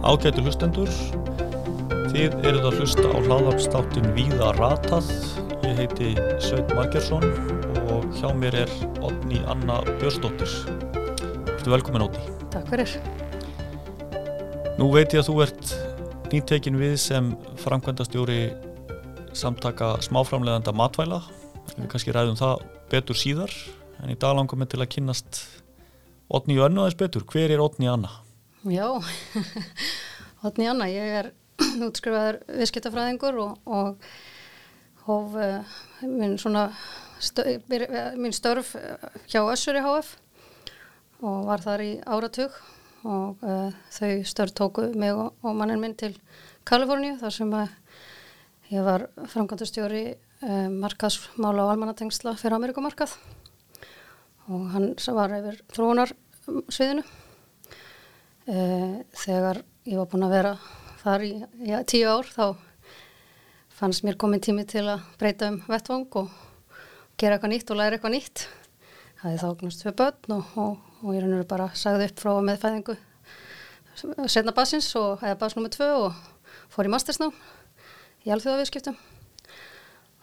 Ágætu hlustendur, þið eruð að hlusta á hlaðarpstáttin Víða Ratað. Ég heiti Sveit Margersson og hjá mér er Odni Anna Björnsdóttir. Þú velkomin Odni. Takk fyrir. Nú veit ég að þú ert nýttekin við sem framkvæmdastjóri samtaka smáframleganda matvæla. Við kannski ræðum það betur síðar en í dag langum við til að kynnast Odni Önnu aðeins betur. Hver er Odni Anna? Já, Odni Anna, ég er útskrifaður viðskiptafræðingur og, og hóf uh, minn, svona, stö, minn störf hjá Össur í HF og var þar í áratug og uh, þau störf tóku mig og, og mannin minn til Kaliforníu þar sem ég var framkvæmdastjóri uh, markaðsmála og almannatengsla fyrir Amerikumarkað og hann var yfir þróunarsviðinu þegar ég var búin að vera þar í já, tíu ár þá fannst mér komin tími til að breyta um vettvang og gera eitthvað nýtt og læra eitthvað nýtt það er þá oknast fyrir börn og, og, og ég er bara sagði upp frá meðfæðingu setna basins og eða bas nr. 2 og fór í mastersnám í alþjóðavískiptum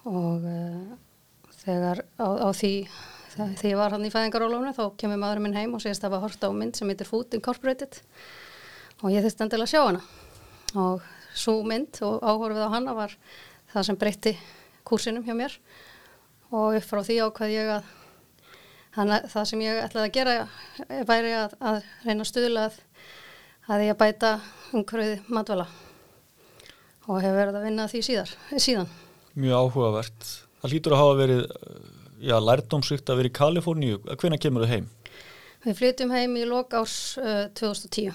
og uh, þegar á, á því þegar ég var hann í fæðingarólónu þá kemur maðurinn minn heim og segist að það var hort á mynd sem heitir Food Incorporated og ég þurfti endilega að sjá hana og svo mynd og áhorfið á hana var það sem breytti kursinum hjá mér og upp frá því ákvað ég að þannig, það sem ég ætlaði að gera væri að, að reyna stuðla að, að ég bæta umhverfið matvala og hefur verið að vinna því síðar, síðan. Mjög áhugavert. Það lítur að hafa verið já, lærdomsvíkt að vera í Kaliforníu. Hvenna kemur þau heim? Við flytjum heim í lok árs uh, 2010.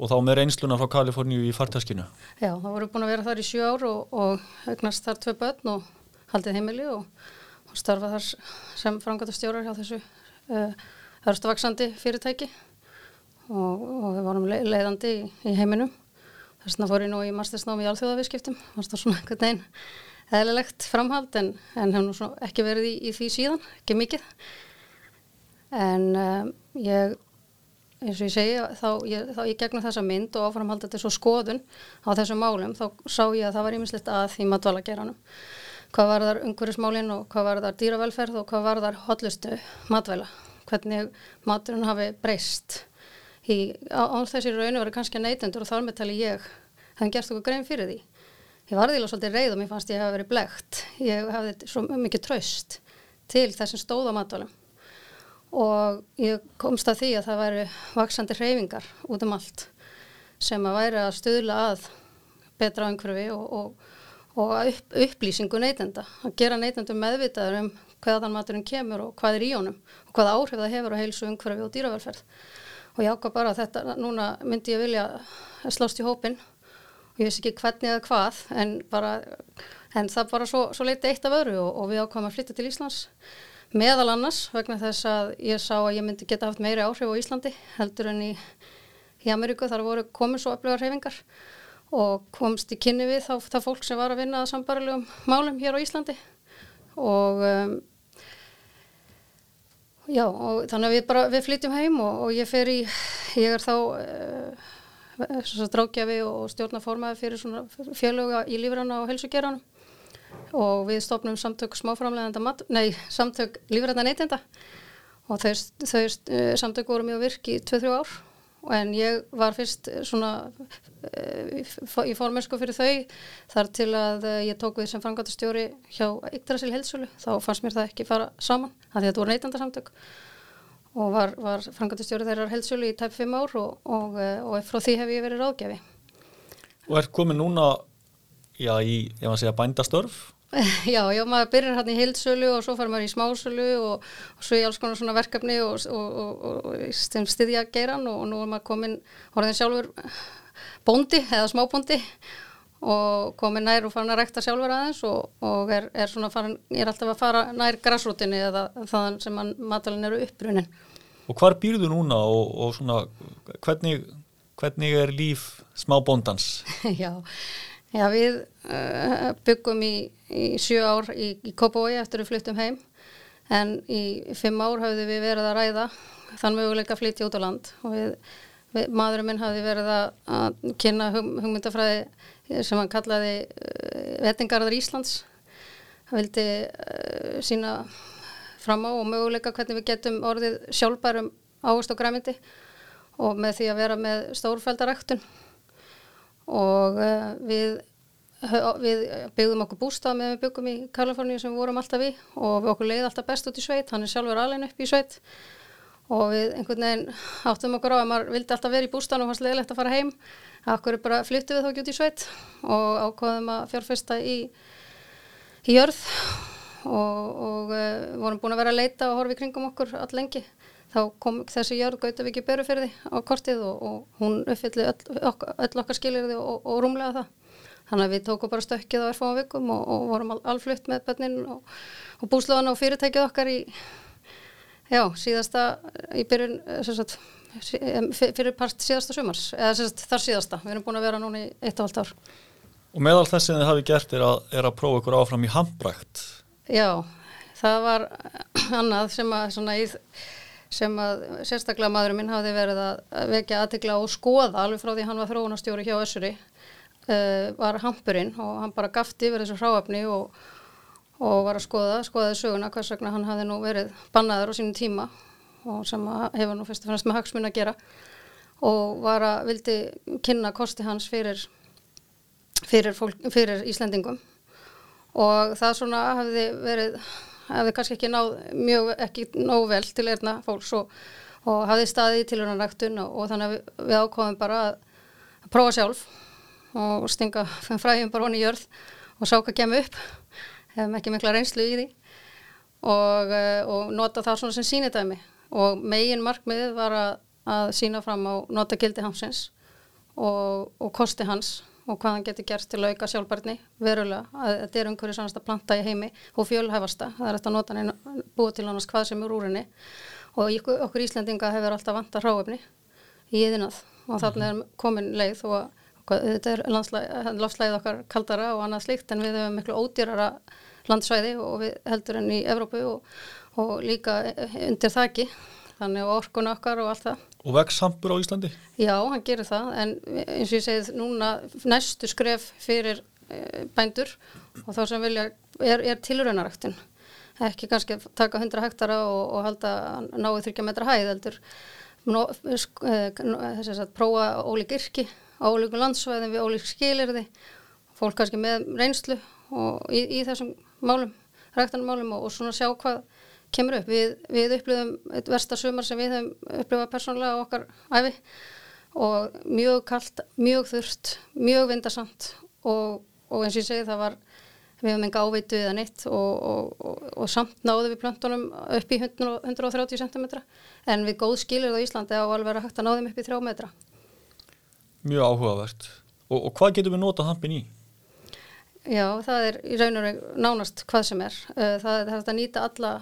Og þá með reynsluna frá Kaliforníu í fartaskinu? Já, þá vorum við búin að vera þar í sjö ár og, og augnast þar tvei börn og haldið heimili og, og starfa þar sem frangatastjórar hjá þessu uh, örstavaksandi fyrirtæki og, og við vorum leiðandi í, í heiminum. Þess vegna fór ég nú í mastersnámi í alþjóðavískiptum. Það var svona einhvern veginn eðlilegt framhald en, en hef nú ekki verið í, í því síðan, ekki mikið. En um, ég eins og ég segi, þá ég, þá ég gegnum þessa mynd og áframhaldi þetta svo skoðun á þessum málum, þá sá ég að það var ímislegt að því matvala geranum. Hvað var þar umhverjusmálinn og hvað var þar dýravelferð og hvað var þar hotlustu matvæla. Hvernig maturinn hafi breyst. Í, á, á þessi rauninu verið kannski neytendur og þar með tali ég hefði gert okkur grein fyrir því. Ég var því svolítið reið og mér fannst ég hafi verið blegt. Ég hafði svo mikið tröst til þessum stóða matvælum. Og ég komst að því að það væri vaksandi hreyfingar út um allt sem að væri að stuðla að betra umhverfi og, og, og upp, upplýsingu neytenda. Að gera neytendum meðvitaður um hvaðan maturinn kemur og hvað er í honum og hvaða áhrif það hefur á heilsu umhverfi og dýravelferð. Og ég ákvað bara að þetta núna myndi ég vilja slást í hópin ég veist ekki hvernig eða hvað en, bara, en það bara svo, svo leiti eitt af öðru og, og við ákvaðum að flytta til Íslands. Meðal annars vegna þess að ég sá að ég myndi geta haft meiri áhrif á Íslandi heldur en í, í Ameríku. Þar voru komið svo öflugar hreyfingar og komst í kynni við þá það fólk sem var að vinna að sambarilegum málum hér á Íslandi. Og um, já og þannig að við bara við flytjum heim og, og ég fer í ég er þá uh, drákjafi og stjórnaformaði fyrir svona fjöluga í lífranna og helsugeranum og við stopnum samtök smáframlegenda, nei, samtök lífræðna neytenda. Og þau, þau uh, samtök voru mjög virk í 2-3 ár. En ég var fyrst svona uh, í formensku fyrir þau þar til að ég tók við sem frangatastjóri hjá Yggdrasil helsölu, þá fannst mér það ekki fara saman, þannig að þetta voru neytendasamtök og var, var frangatastjóri þeirrar helsölu í tæp 5 ár og, og, og frá því hef ég verið ráðgjafi. Og er komið núna já, í, ég að segja, bændastörf? Já, já, maður byrjar hérna í hildsölu og svo fara maður í smásölu og, og svo í alls konar svona verkefni og, og, og stiðja geiran og nú er maður komin, horfinn sjálfur bóndi eða smábóndi og komin nær og farin að rekta sjálfur aðeins og er, er svona farin, er alltaf að fara nær græsrútinni eða þann sem matalinn eru uppbrunnin. Og hvar býrðu núna og svona hvernig, hvernig er líf smábóndans? já, Já, við uh, byggum í, í sjö ár í, í Kópavói eftir að við flyttum heim en í fimm ár hafði við verið að ræða þann möguleika að flytja út á land og við maðurinn minn hafi verið að, kynna hug, hugmyndafræði sem hann kallaði uh, Vettingarðar Íslands. Hann vildi uh, sína fram á og möguleika hvernig við getum orðið sjálfbærum águst og græmindi og með því að vera með stórfældaræktun og uh, við við byggðum okkur bústað með við byggum í Kaliforníu sem við vorum alltaf í og við okkur leiði alltaf best út í sveit. Hann er sjálfur alveg upp í sveit og við einhvern veginn áttum okkur á að maður vildi alltaf vera í bústan og fannst leiðilegt að fara heim. Okkur er bara flyttið við þá ekki út í sveit og ákvaðum að fjárfesta í, í jörð. Og, og uh, vorum búin að vera að leita og horfa í kringum okkur all lengi. Þá kom þessi jörð Gautavíki Börufyrði á kortið og, og hún uppfylli öll, öll okkar skilirði og, og rúmlega það. Þannig að við tókum bara stökkið á erfáum vikum og vorum alflutt með bönnin og búslóðan og fyrirtækið okkar í Já, síðasta í byrjun sagt, fyrir part síðasta sumars eða sagt, þar síðasta, við erum búin að vera núna í eitt og allt ár. Og meðal þess sem þið hafi gert er að, er að prófa ykkur áfram í handbrækt Já, það var annað sem að, í, sem að sérstaklega maðurinn minn hafi verið að vekja aðtegla og skoða alveg frá því hann var þróunastjóri hjá Össuri uh, var hampurinn og hann bara gafti yfir þessu hráöfni og og var að skoða, skoðaði söguna hvers vegna hann hafði nú verið bannaður á sínum tíma og sem hefur nú fyrst og fremst með hagsmun að gera. Og var að vildi kynna kosti hans fyrir, fyrir, fólk, fyrir Íslendingum. Og það svona hefði verið, hefði kannski ekki náð mjög, ekki nóg vel til erna fólks og, og hafði staði í tilhörnaræktun og, og þannig að við, við ákofum bara að, að prófa sjálf og stinga fræðum bara honni í jörð og sá hvað kemur upp hefum ekki mikla reynslu í því. Og, eh, og nota það svona sem sínidæmi og megin markmiðið var að, að sína fram á nota gildi hansins og, og kosti hans og hvað hann getur gert til að auka sjálfbarni verulega, að þetta er umhverju sannast að planta í heimi og fjölhæfasta, það er þetta nota hann búið til annars hvað sem er úr henni og okkur Íslandinga hefur alltaf vanta ráöfni í yðinað og þannig er komin leið og þetta er landslæðið okkar kaldara og annað slikt en við hefum miklu ódýrara landsvæði og við heldur enn í Evrópu og, og líka undir þakki þannig orkun okkar og allt það. Og vex sampur á Íslandi? Já, hann gerir það en eins og ég segið núna næstu skref fyrir e, bændur og þá sem vilja er, er tilraunaræktin. Ekki kannski taka 100 hektara og, og halda náðu 30 metra hæð heldur. No, e, að prófa ólík yrki á ólíkum landsvæðin við ólík skilirði fólk kannski með reynslu og í, í þessum málum, ræktanmálum og, og svona sjá hvað kemur upp. Við, við upplöðum eitt versta sumar sem við hefum upplöðað persónulega okkar æfi og mjög kallt, mjög þurft, mjög vindarsamt og, og eins og ég segi það var, við hefum enga áveitu eða neitt og, og samt náðu við plöntunum upp í 100, 130 cm en við góð skilir það í Íslandi á alveg að hægt að náðum upp í 3 metra. Mjög áhugavert. Og hvað getum við notað hampin í? Já, það er í raun og raun nánast hvað sem er. Eh, það er þetta að nýta alla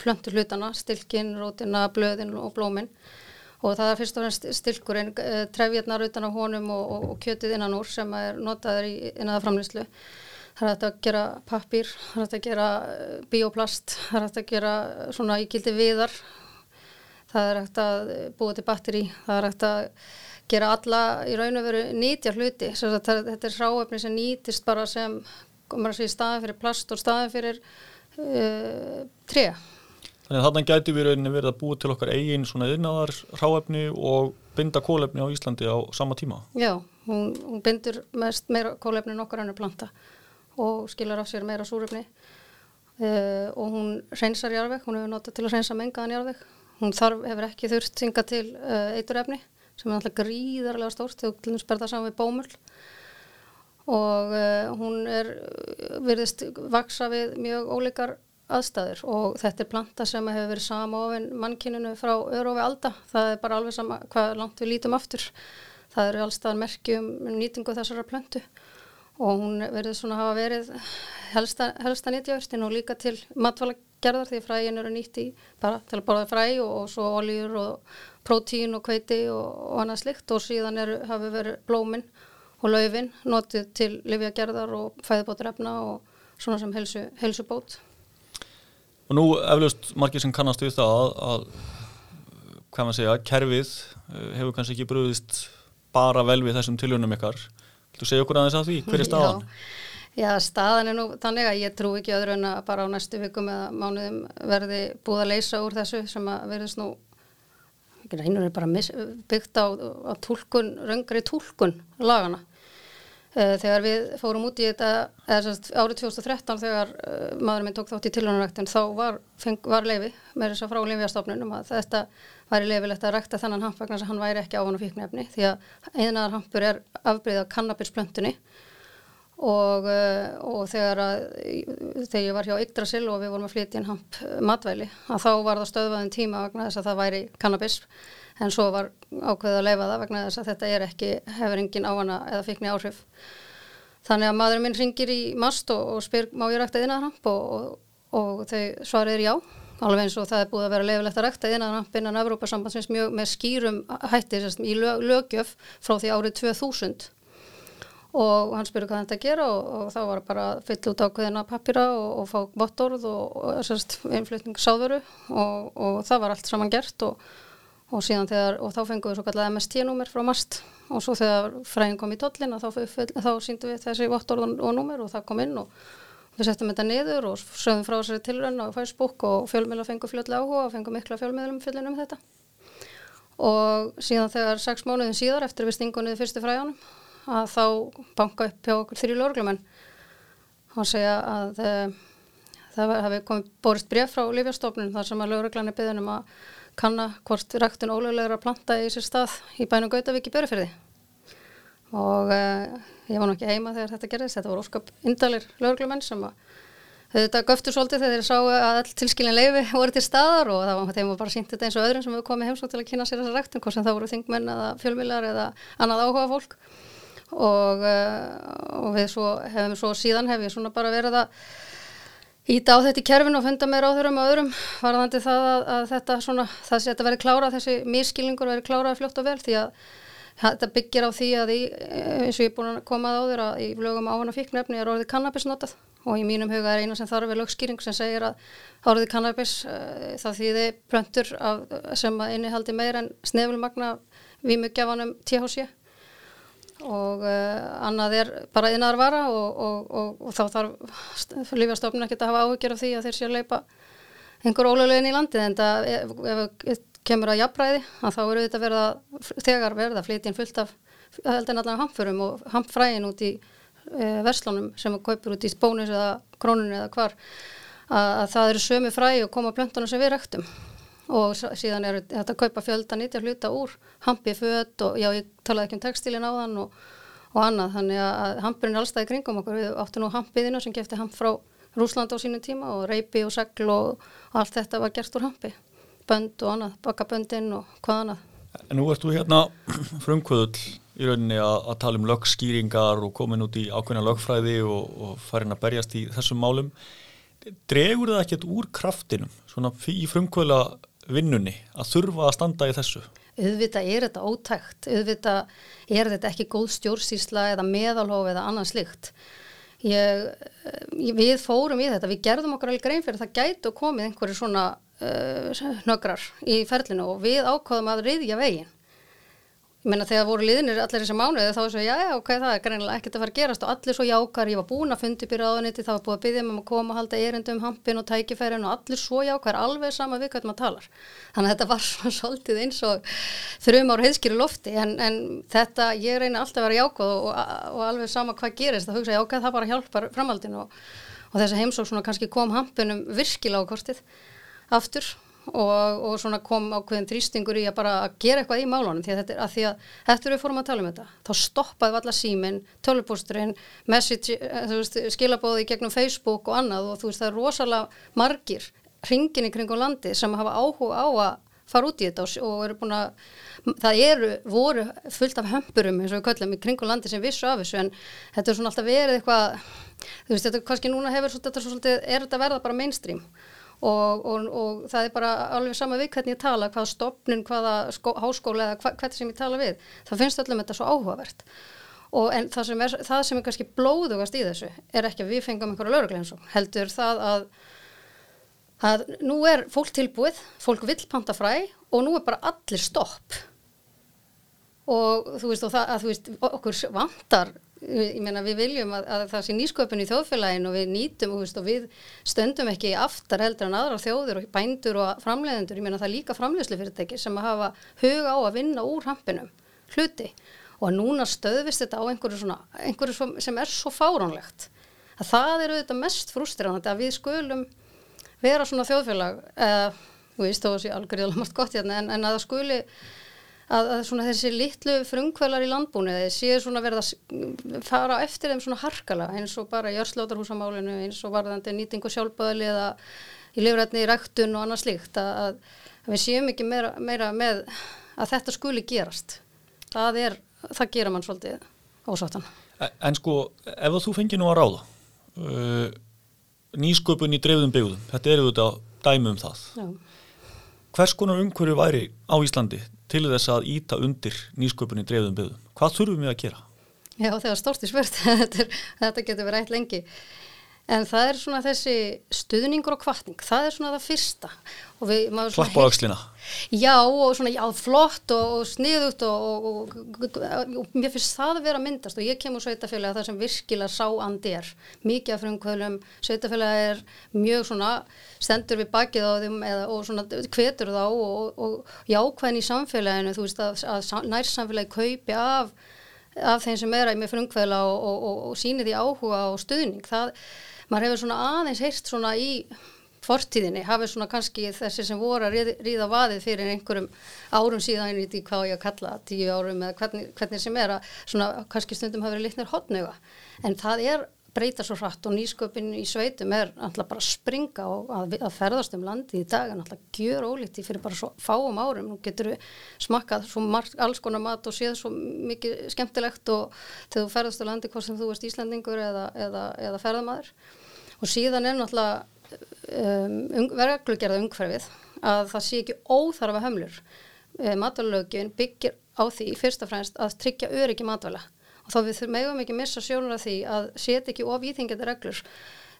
plöntu hlutana, stilkin, rótina, blöðin og blómin og það er fyrst og fremst stilkurinn, eh, trefjarnar utan á honum og, og, og kjötið innan úr sem er notaður í innaða framlýslu. Það er hægt að gera pappir, það er hægt að gera eh, bioplast, það er hægt að gera svona ígildi viðar, það er hægt að búa til batteri, það er hægt að gera alla í raun og veru nýtja hluti. Þetta er ráöfni sem nýtist bara sem staðin fyrir plast og staðin fyrir uh, tre Þannig að þarna gæti við rauninni verið að búa til okkar eigin svona yðnaðar ráöfni og binda kólefni á Íslandi á sama tíma. Já, hún, hún bindur mest meira kólefni en okkar ennur planta og skilar af sér meira súröfni uh, og hún reynsar jarðveg, hún hefur notað til að reynsa mengaðan jarðveg. Hún þarf, hefur ekki þurft synga til uh, eiturefni sem er alltaf gríðarlega stórt þegar berða saman við bómull og uh, hún er virðist vaksa við mjög ólíkar aðstæður. Og þetta er planta sem hefur verið sama ofinn mannkyninu frá öru og við alda, það er bara alveg sama hvað langt við lítum aftur. Það eru allstað merkjum nýtingu þessara plöntu. Og hún verður svona hafa verið helsta, helsta nýttjáðurstinn og líka til matvala gerðar því fræin eru nýtt í bara til að borða fræ og, og svo oljur og prótín og kveiti og, og annað slikt og síðan eru, hafi verið blóminn og laufinn notið til livjagerðar og fæðibótrefna og svona sem helsu, helsubót. Og nú eflaust margir sem kannast við það að, að hvað maður segja, kerfið uh, hefur kannski ekki brúðist bara vel við þessum tilhjónum ykkar Þú segja okkur aðeins að því, hver er staðan? Já, já, staðan er nú þannig að ég trú ekki öðru en að bara á næstu vikum eða mánuðum verði búið að leysa úr þessu sem að verðist nú reynur er bara byggt á, á tólkun, röngri tólkun lagana Eh, þegar við fórum út í þetta, eða árið 2013 þegar uh, maðurinn minn tók þátt í tilhjónaræktin þá var, feng, var leifi með þess að frá Lífjastofnunum að þetta væri leifilegt að rækta þennan hamp vegna sem hann væri ekki á hann og fíknefni því að einaðar hampur er afbreyðað kannabisplöntunni og, uh, og þegar, að, þegar ég var hjá Yggdrasil og við vorum að flytja inn hamp matvæli að þá var það stöðvaðin tíma vegna þess að það væri kannabis. En svo var ákveðið að leifa það vegna þess að þetta er ekki, hefur engin ávana eða fikni áhrif. Þannig að maðurinn minn ringir í mast og, og spyr má ég rækta innanramp og, og, og þau svarir já, alveg eins og það er búið að vera leifilegt að rækta innanramp innan Evrópasambandsins mjög með skýrum hætti í lög, lögjöf frá því árið 2000 og hann spurði hvað þetta gera og þá var bara að fylla út ákveðina pappira og fá bottorð og innflutning sáðuru og það var allt saman gert og og síðan þegar, og þá fengum við svo kallega MST-númer frá MAST og svo þegar fræðin kom í tollin þá, þá síndum við þessi vottorð og, og númer og það kom inn og við settum þetta niður og sögum frá þessari tilrönn á Facebook og fjölmiðla fengum fljóðlega áhuga og fengum mikla fjölmiðlum fyllin um þetta. Og síðan þegar sex mánuðin síðar eftir við stingunniði fyrstu fræðanum að þá banka upp hjá okkur þrjú lögurglumenn og segja að e, það hefði komið borist bref frá Lífjastofnun þar sem að lögurglanir byggðunum að kanna hvort ræktun ólöglegra planta í sér stað í bænum Gautavík í Börufyrði og uh, ég var nokkið heima þegar þetta gerðist, þetta voru óskap indalir löglumenn sem að þetta göftur svolítið þegar þeir sáu að all tilskilin leifi voru til staðar og það var var bara sínt þetta eins og öðrum sem hefur komið heimsók til að kynna sér þessa ræktun, hvort sem það voru þingmenn eða fjölmilar eða annað áhuga fólk og, uh, og við svo, hefum svo síðan hef ég svona bara verið að Íta á þetta í kerfinu og funda með ráðurum og öðrum varðandi það að, að þetta svona, að þetta veri klára, þessi mískilningur veri klárað fljótt og vel því að þetta byggir á því að í, eins og ég er búin að komað á þér að í lögum áhana fíknefni er orðið kannabis notað og í mínum huga er eina sem þarf við lögskýring sem segir að orðið kannabis uh, það þýði plöntur af, sem innihaldi meir en snefulmagna vímugjafanum THC og uh, annað er bara innar vara og, og, og þá þarf lífjastofnun ekki að hafa áhugir af því að þeir sé að leipa einhver ólulegin í landið en það ef, ef kemur að jafnræði að þá eru þetta verða þegar verða flytjinn fullt af heldur allavega hampfurum og hampfræðin út í uh, verslunum sem kaupir út í bónus eða krónun eða hvar að, að það eru sömu fræði og koma plöntunum sem við rektum og síðan er þetta að kaupa fjölda nýtja hluta úr hampi född og já ég talaði ekki um textilin á þann og, og annað þannig að hampurinn er allstað í kringum okkur. Við áttum nú hampiðina sem gefti hamp frá Rúsland á sínum tíma og reypi og segl og, allt þetta var gert úr hampi. Bönd og annað, bakaböndin og hvað annað. En nú ert þú hérna frumkvöðul í rauninni að, að tala um lögskýringar og komin út í ákveðna lögfræði og, og farin að berjast í þessum málum. Dregur það ekkert úr kraftinum svona í frumkvöðla vinnunni að þurfa að standa í þessu? Auðvitað er þetta ótækt, auðvitað er þetta ekki góð stjórnsýsla eða meðalhof eða annan slikt. Ég, við fórum í þetta, við gerðum okkur alveg grein fyrir það gætu komið einhverju svona uh, nögrar í ferlinu og við ákváðum að reyðja veginn. Ég meina þegar voru liðinir allir þessi mánuði þá er svo já, já, ok, það er greinilega ekkert að fara að gerast. Og allir svo jákar, ég var búin að fundi byrja á það var búin að byggja mig um að koma og halda erindum hampin og tækifærin og allir svo jákar alveg sama við hvað maður talar. Þannig að þetta var svona svolítið eins og þrjum ár heiðskýri lofti. En, en þetta, ég reyni alltaf að vera jákað og, og, alveg sama hvað gerist. Það hugsa jákað, það bara hjálpar framhaldin og, og þessi heimsók svona kannski kom hampinum virkilega á kortið aftur og, og svona kom ákveðin þrýstingur í að bara að gera eitthvað í málunum því að þetta er að því að eftir við fórum að tala um þetta. Þá stoppaði allar símin, tölvupústurinn message, eh, skilabóði gegnum Facebook og annað og þú veist það er rosalega margir hringin í kringum landi sem hafa áhuga á að fara út í þetta og eru búin að það eru, voru fullt af hömpurum eins og við köllum í kringum landi sem vissu af þessu en þetta er svona alltaf verið eitthvað þú veist þetta kannski núna hefur þetta er þetta verða bara mainstream og, og, og það er bara alveg sama við hvernig ég tala, hvaða stopnun, hvaða skó, háskóla eða hva, hvernig sem ég tala við. Það finnst öllum þetta svo áhugavert. Og en það sem er, það sem er kannski blóðugast í þessu er ekki að við fengum einhverja lögurgleinsum, heldur það að að nú er fólk tilbúið, fólk vill panta fræ og nú er bara allir stopp. Og þú veist, og það, að, þú veist okkur vantar ég meina við viljum að, að það sé nýsköpun í þjóðfélagin og við nýtum og, veist, og við stöndum ekki aftar heldur en aðra þjóður og bændur og framleiðendur, ég meina það er líka framleiðslu fyrirtæki sem að hafa huga á að vinna úr hampinum hluti. Og núna stöðvist þetta á einhverju, svona, einhverju sem er svo fáránlegt. Að það eru þetta mest frústrirandi að við skulum vera svona þjóðfélag eða, þú veist, þó að það algjörðilega margt gott hérna en, en að það skuli að, að svona þessi litlu frungkvælar í landbúniði séu svona verða að fara eftir þeim svona harkala eins og bara í örslótarhúsamálinu eins og varðandi nýtingu sjálfböðli eða í lifrætni í ræktun og annað slíkt að, að við séum ekki meira, meira með að þetta skuli gerast það er, það gera mann svolítið ásáttan. En sko, ef þú fengir nú að ráða uh, nýsköpun í dreifðum byggðum, þetta eru þetta dæmi um það Já. hvers konar umhverju væri á Íslandi til þess að íta undir nýsköpunni dreifðum byggðum. Hvað þurfum við að gera? Já, það er stórti spurt. þetta, getur verið eitt lengi. En það er svona þessi stuðningur og kvartning, það er svona það fyrsta. Klapp á aukslina. Já, og svona já, flott og, og sniðut og, og, og mér finnst það að vera myndast og ég kemur sveitafélagi að það sem virkilega sá andi er. Mikið af frumkvölum, sveitafélagi er mjög svona stendur við bakið á þeim eða, og svona kvetur þá og jákvæðin í samfélaginu, þú veist að, að nærsamfélagi kaupi af, af þeim sem er með frumkvöla og síni því áhuga og stuðning. Það maður hefur svona aðeins heyrst svona í fortíðinni, hafið svona kannski þessi sem voru að ríða vaðið fyrir einhverjum árum síðan í því hvað ég að kalla tíu árum eða hvernig, hvernig sem er að svona kannski stundum hafa verið litnir hotnöga en það er breyta svo hratt og nýsköpin í sveitum er alltaf bara að springa og að, að ferðast um landi í dag en alltaf gjör ólíti fyrir bara svo fáum árum. Og getur smakkað svo marg, alls konar mat og séð svo mikið skemmtilegt og þegar þú ferðast á landi hvort sem þú erst Íslandingur eða, eða, eða ferðamaður. Og síðan er náttúrulega um, verðaglugerða umhverfið að það sé ekki óþarfa hömlur. E, matalögin byggir á því fyrst og fremst að tryggja öryggi matvæla og þá við meðum ekki missa sjónur af því að setja ekki of íþingjandi reglur.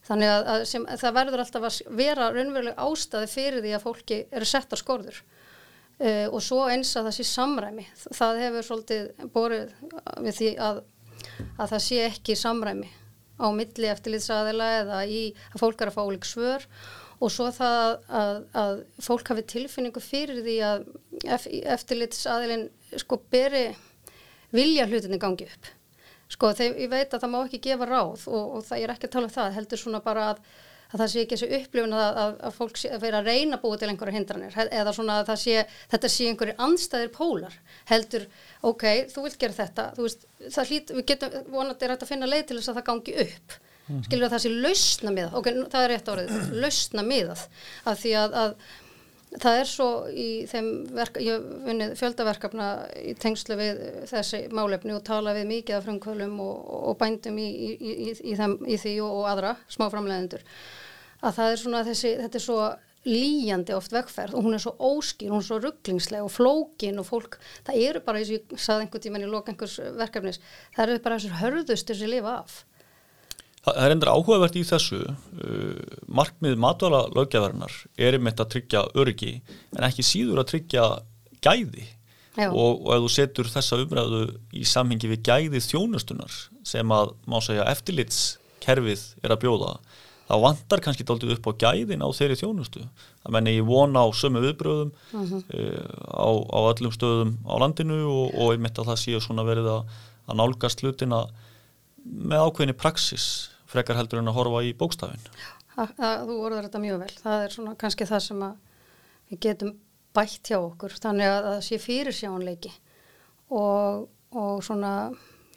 Þannig að, að, sem, að það verður alltaf að vera raunveruleg ástæði fyrir því að fólki eru sett á skorður. Uh, og svo eins að það sé samræmi. Það hefur svolítið borið við því að, að það sé ekki samræmi á milli eftirlitsaðila eða í að fólk er að fá lík svör. Og svo það að, að fólk hafi tilfinningu fyrir því að eftirlitsaðilin sko beri vilja hlutinni gangi upp. Sko þegar ég veit að það má ekki gefa ráð og, og það, er ekki að tala um það, heldur svona bara að, að það sé ekki þessu upplifun að, að, að fólk sé að vera að reyna búið til einhverja hindranir eða svona að sé, þetta sé einhverju anstæðir pólar, heldur ok, þú vilt gera þetta, þú veist það hlýtt, við getum vonandi rætt að finna leið til þess að það gangi upp, mm -hmm. skilur að það sé lausna miðað, ok, það er rétt árið lausna miðað, af því að Það er svo í þeim verk, ég vinnið fjöldaverkefna í tengslu við þessi málefni og tala við mikið af frumkvölum og, og bændum í, í, í, þeim, í því og, og aðra smáframleðendur að það er svona þessi, þetta er svo líjandi oft vegferð og hún er svo óskýr, hún er svo rugglingsleg og flókin og fólk, það eru bara, eins og ég saði einhvern tíman í loka einhvers verkefnis, það eru bara þessar hörðustur sem lifa af. Það er endur áhugavert í þessu uh, markmið matvala löggeðarinnar er einmitt að tryggja öryggi en ekki síður að tryggja gæði. Og, og ef þú setur þessa umræðu í samhengi við gæði þjónustunar sem að má segja eftirlitskerfið er að bjóða þá vantar kannski daldið upp á gæðin á þeirri þjónustu. Það menni ég vona á sömu viðbröðum uh -huh. uh, á, á öllum stöðum á landinu og, og einmitt að það verið að, að nálgast hlutina með ákveðinni praksis frekar heldur en að horfa í bókstafin. Þú orður þetta mjög vel. Það er svona kannski það sem við getum bætt hjá okkur. Þannig að það sé fyrir sjónleiki og, og svona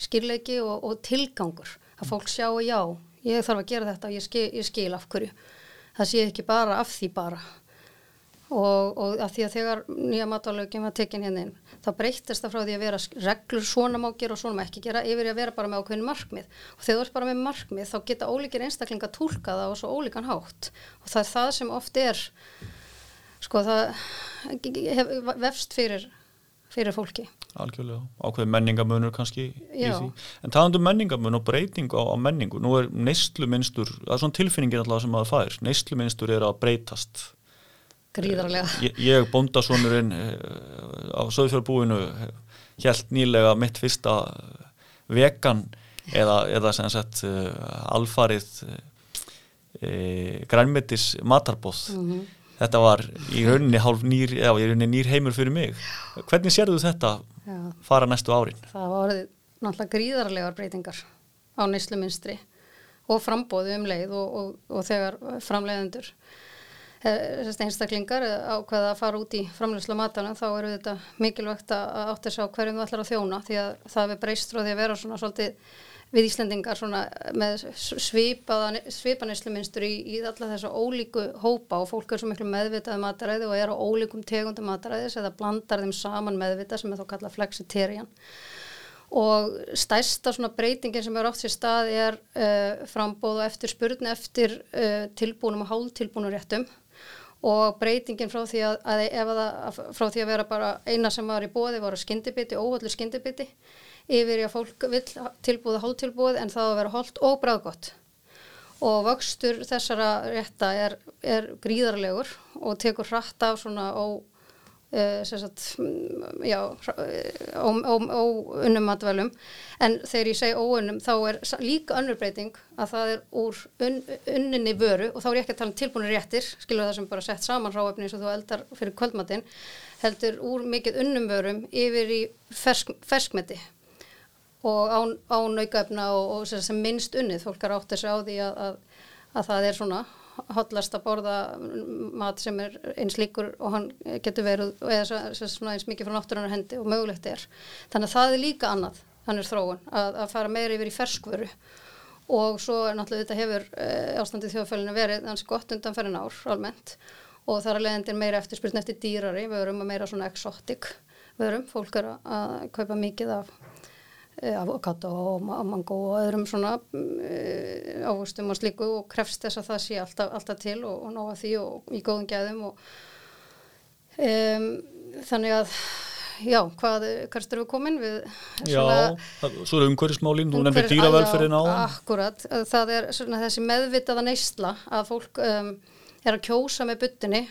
skýrleiki og, og tilgangur. Að fólk sjá að já, ég þarf að gera þetta og ég skil, ég skil af hverju. Það sé ekki bara af því bara. Og, og að því að þegar nýja matalögin var tekinn hérna inn þá breytist það frá því að vera reglur svona má gera og svona má ekki gera yfir að vera bara með ákveðin markmið og þegar þú ert bara með markmið þá geta ólíkir einstaklinga tólka það og svo ólíkan hátt og það er það sem oft er sko það hef, vefst fyrir fyrir fólki. Algjörlega, ákveði menningamunur kannski Já. í því. En talandu menningamun og breyting á, á menningu, nú er neysluminstur, það er svona tilfinningin alltaf sem maður fær, neysluminstur er að breytast. Gríðarlega. Ég, ég bóndasonurinn á söðfjörbúinu hjælt nýlega mitt fyrsta vegan eða, eða sem sagt uh, alfarið uh, grænmetis matarbóð. Mm -hmm. Þetta var í rauninni hálf nýr, eða í rauninni nýr heimur fyrir mig. Hvernig sérðu þetta Já. fara næstu árin? Það var náttúrulega gríðarlegar breytingar á neysluminstri og frambóðu um leið og, og, og þegar framleiðendur eh, einstaklingar ákveða að fara út í framleyslu matanum þá eru þetta mikilvægt að þess að hverjum það ætlar að þjóna því að það er breyst frá því að vera svona svolítið við Íslendingar svona með svipanisluminstur í, í alla þessa ólíku hópa og fólk er svo miklu meðvitaði mataræði og er á ólíkum tegundum mataræðis eða blandar þeim saman meðvita sem er þá kallað flexitarian. Og stærsta svona breytingin sem er átt sér stað er uh, frambóð og eftir spurni eftir uh, tilbúnum og hálftilbúnum réttum og breytingin frá því að, að, að, frá því að vera bara eina sem var í bóði voru skyndibiti, óhóllu skyndibiti. Yfir í að fólk vil tilbúða hóltilbúð en það að vera hólt og bræðgott og vöxtur þessara rétta er, er gríðarlegur og tekur hratt af svona ó, e, sagt, já, ó, ó, ó unnum matvælum en þegar ég segi óunnum þá er líka önnur breyting að það er úr un, unninni vöru og þá er ég ekki að tala um tilbúinir réttir skilur það sem bara sett saman ráöfni eins og þú eldar fyrir kvöldmatinn heldur úr mikið unnum vörum yfir í fersk, ferskmeti og á, á naukaöfna og, og sem minnst unnið, fólk er átt þessu á því að, að, að það er svona hotlast að borða mat sem er eins líkur og hann getur verið eða eins mikið frá náttúrunar hendi og mögulegt er. Þannig að það er líka annað, þannig þróun, að, að fara meira yfir í ferskvöru. Og svo er náttúrulega þetta hefur e, ástandið þjóðfælinu verið þannig gott undan fyrir ár almennt. Og það er leðindir meira eftirspiln eftir dýrari, við verum að meira svona exotic verum, fólk er að kaupa mikið af avokado og mango og öðrum svona uh, ávustum og slíku og krefst þess að það sé alltaf, alltaf til og, og nóga því og í góðum gæðum og um, þannig að já, hvað, hvert eru við komin? Við Já, það, svo eru umhverjismálinn, þú nefnir dýravelferðin á Akkurat, það er svona þessi meðvitaða neysla að fólk um, er að kjósa með buttinni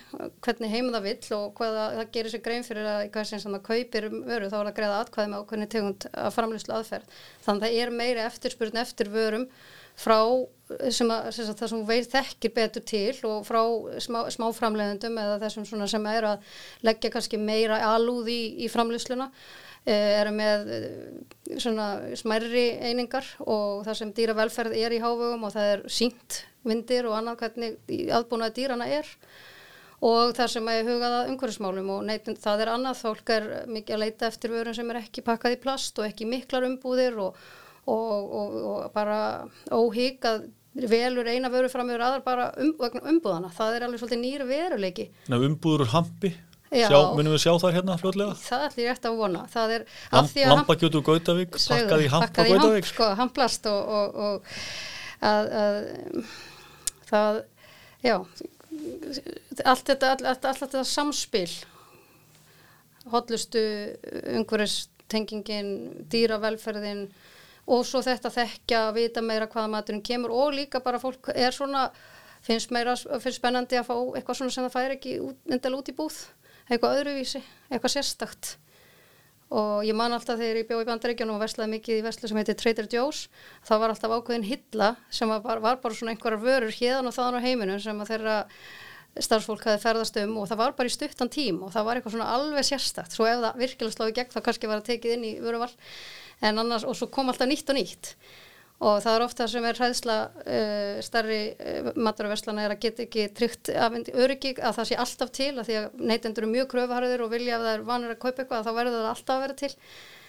hvernig heim það vill og hvað það, gerir sér grein fyrir að hvað sem það kaupir vöru þá er að greiða atkvæði með ákveðni tegund að framlýslu aðferð. Þannig að það er meiri eftirspurn eftir vörum frá sem að, sem að það sem veið þekkir betur til og frá smá, smáframleðendum eða þessum sem er að leggja kannski meira alúð í, í framlýsluna eru með eh, svona smærri einingar og það sem dýravelferð er í hávögum og það er sínt myndir og annað hvernig aðbúnaði dýrana er og þar sem ég hugaða umhverfismálum og neitin, það er annað fólk er mikið að leita eftir vörun sem er ekki pakkað í plast og ekki miklar umbúðir og, og, og, og bara óhík að velur eina vöru fram yfir aðar bara um, umbúðana, það er alveg svolítið nýri veruleiki. Ná umbúður úr hampi? Já, sjá, munum við sjá það hérna fljóðlega? Það er allir rétt að vona. Lamp, Lampakjötu Gautavík, pakkað í hamp á Gautavík. sko, Hamplast og, og, og að, að það, já allt þetta, allt, allt, allt þetta samspil hotlustu umhverfstengingin dýravelferðin og svo þetta þekkja að vita meira hvaða maturinn kemur og líka bara fólk er svona finnst meira, finnst spennandi að fá eitthvað svona sem það fær ekki endal út í búð eitthvað öðruvísi, eitthvað sérstakt. Og ég man alltaf þegar ég bjóð í bandaríkjunum og verslaði mikið í verslu sem heitir Trader Joe's þá var alltaf ákveðin hilla sem var, var bara svona einhverjar vörur hérðan og þaðan á heiminu sem að þeirra starfsfólk hafi ferðast um og það var bara í stuttan tím og það var eitthvað svona alveg sérstakt. Svo ef það virkilega slóði gegn þá kannski var það tekið inn í vöruval. En annars og svo kom alltaf nýtt og nýtt og það er ofta sem er hræðsla uh, starri uh, maturverslana er að geta ekki tryggt öryggi að það sé alltaf til að því að neytendur eru mjög kröfuharður og vilja að það er vanur að kaupa eitthvað þá verður það alltaf að vera til.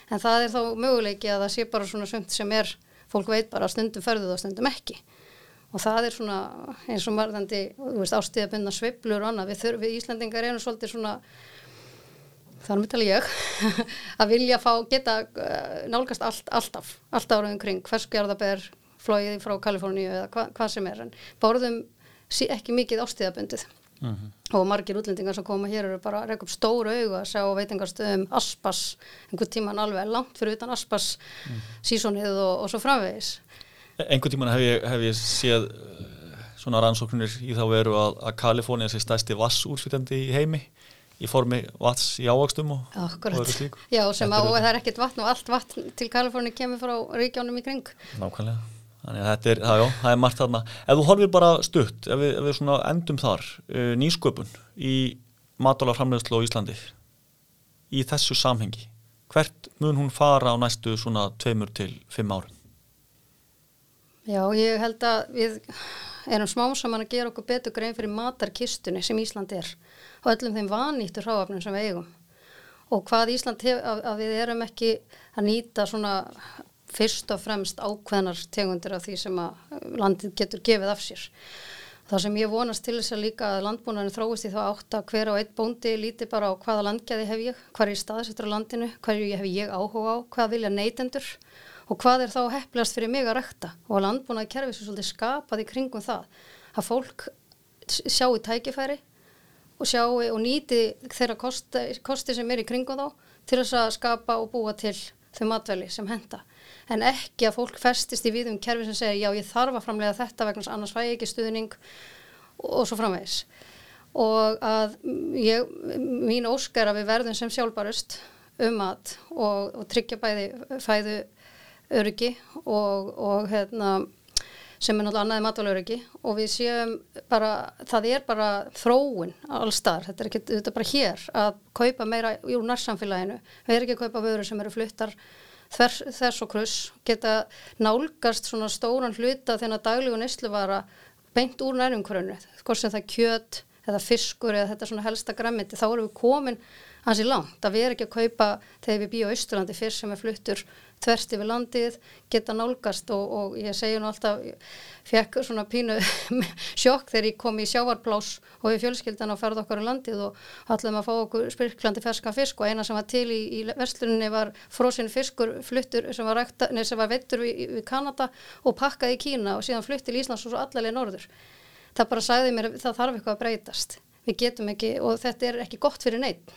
En það er þá möguleiki að það sé bara svona sumt sem er, fólk veit bara stundum förðuð og stundum ekki. Og það er svona eins og marðandi ástíðabunna sveiblur og annað. Við, þurf, við Íslandingar erum svolítið svona þar með tala ég, að vilja fá, geta uh, nálgast allt, alltaf, alltaf áraðum kring, ferskujarðabær, flóið frá Kaliforníu eða hva, hvað sem er, en borðum ekki mikið ástíðabundið mm -hmm. og margir útlendingar sem koma hér eru bara að reyka upp stóru augu að sjá veitingarstöðum Aspas, einhvern tíman alveg langt fyrir utan Aspas mm -hmm. sísonið og, og svo framvegis. Einhvern tíman hef ég, hef ég séð uh, svona rannsóknir í þá veru að, að Kalifornia sé stæsti vassúrfitandi í heimi í formi vats í ávakstum og, og Já, sem og það er ekkit vatn og allt vatn til Kaliforni kemur frá ríkjánum í kring. Nákvæmlega. Þannig að þetta er, það, já, það er margt þarna. Ef þú horfir bara stutt, ef við, ef við svona endum þar, uh, nýsköpun í matalaframlegslu á Íslandi, í þessu samhengi, hvert mun hún fara á næstu svona tveimur til fimm árum? Já, ég held að við erum smá saman að gera okkur betur grein fyrir matarkistunni sem Ísland er og öllum þeim vanýttur hráafnum sem við eigum og hvað Ísland hefur, að, að við erum ekki að nýta svona fyrst og fremst ákveðnar tegundir af því sem að landið getur gefið af sér. Það sem ég vonast til þess að líka að landbúnaðinu þróist í þá átt að hver og einn bóndi líti bara á hvaða landgæði hef ég, hvað er í staðsettur á landinu, hvað hef ég áhuga á, hvað vilja neytendur og hvað er þá hefplast fyrir mig að rekta og að landbúnaði kerfi sem svolítið skapaði kringum það að fólk sjáu tækifæri og sjáu og nýti þeirra kosti, kosti sem er í kringum þá til þess að skapa og búa til þau matvæli sem henda en ekki að fólk festist í viðum kerfi sem segir já ég þarf að framlega þetta vegna annars fæ ég ekki stuðning og, svo framvegis. Og að ég, mín óskar að við verðum sem sjálfbarust um að og, og tryggja bæði fæðu öryggi og, og hérna sem er náttúrulega annaði matvalöryggi og við séum bara, það er bara þróun allstar, þetta er ekki, þetta er bara hér að kaupa meira úr nærsamfélaginu, við erum ekki að kaupa vörur sem eru fluttar þess, þess og kruss geta nálgast svona stóran hluta þennan daglígu nesluvara beint úr nærumkvörunu, hvort sem það kjöt eða fiskur eða þetta svona helsta grammiti, þá erum við komin hansi langt að við erum ekki að kaupa þegar við býjum á Ísturlandi fyrst sem er fluttur þverst yfir landið, geta nálgast og, og ég segi nú alltaf fekk svona pínu sjokk þegar ég kom í sjávarplás og við fjölskyldan á ferð okkar í landið og maður að fá okkur spyrklandi ferska fisk og eina sem var til í, í versluninni var frósin fiskur fluttur sem var, rækta, nei, sem var vettur við, við Kanada og pakkað í Kína og síðan flutt til Íslands og svo allarlega norður. Það bara sagði mér það þarf eitthvað að breytast. Við getum ekki og þetta er ekki gott fyrir neitt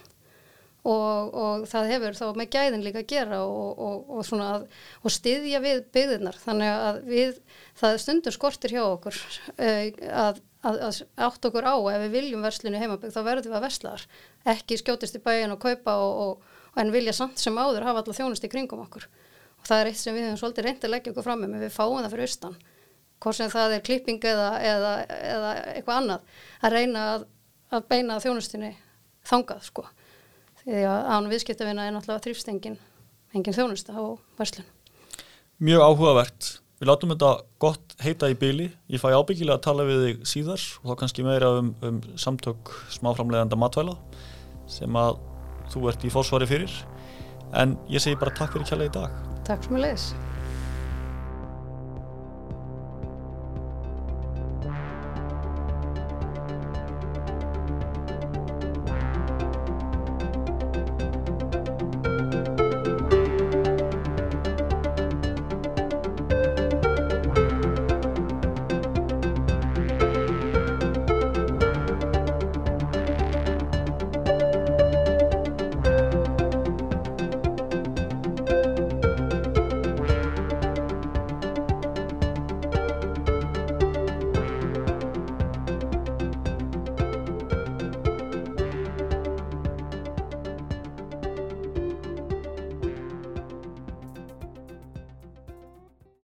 og, og það hefur þá með gæðin líka að gera og, og, og styðja við byggðirnar. Þannig að við, það stundur skortir hjá okkur uh, að, að, að átt okkur á ef við viljum verslinu heimabygg þá verðum við að verslar ekki skjótist í bæin og kaupa en vilja samt sem áður hafa alltaf þjónust í kringum okkur. Og það er eitt sem við hefum svolítið reyndið að leggja okkur fram með, við fáum það fyrir austan. Hvort sem það er klipping eða, eða, eða eitthvað annað að reyna að, að beina þjónustinni þangað sko því að án viðskiptavina er náttúrulega þrýfstengin engin þjónusta á verslun. Mjög áhugavert. Við látum þetta gott heita í byli ég fæ ábyggilega að tala við þig síðar og þá kannski meira um, um samtök smáframleganda matvæla sem að þú ert í fórsvari fyrir. En ég segi bara takk fyrir kjalla í dag. Takk sem ég leis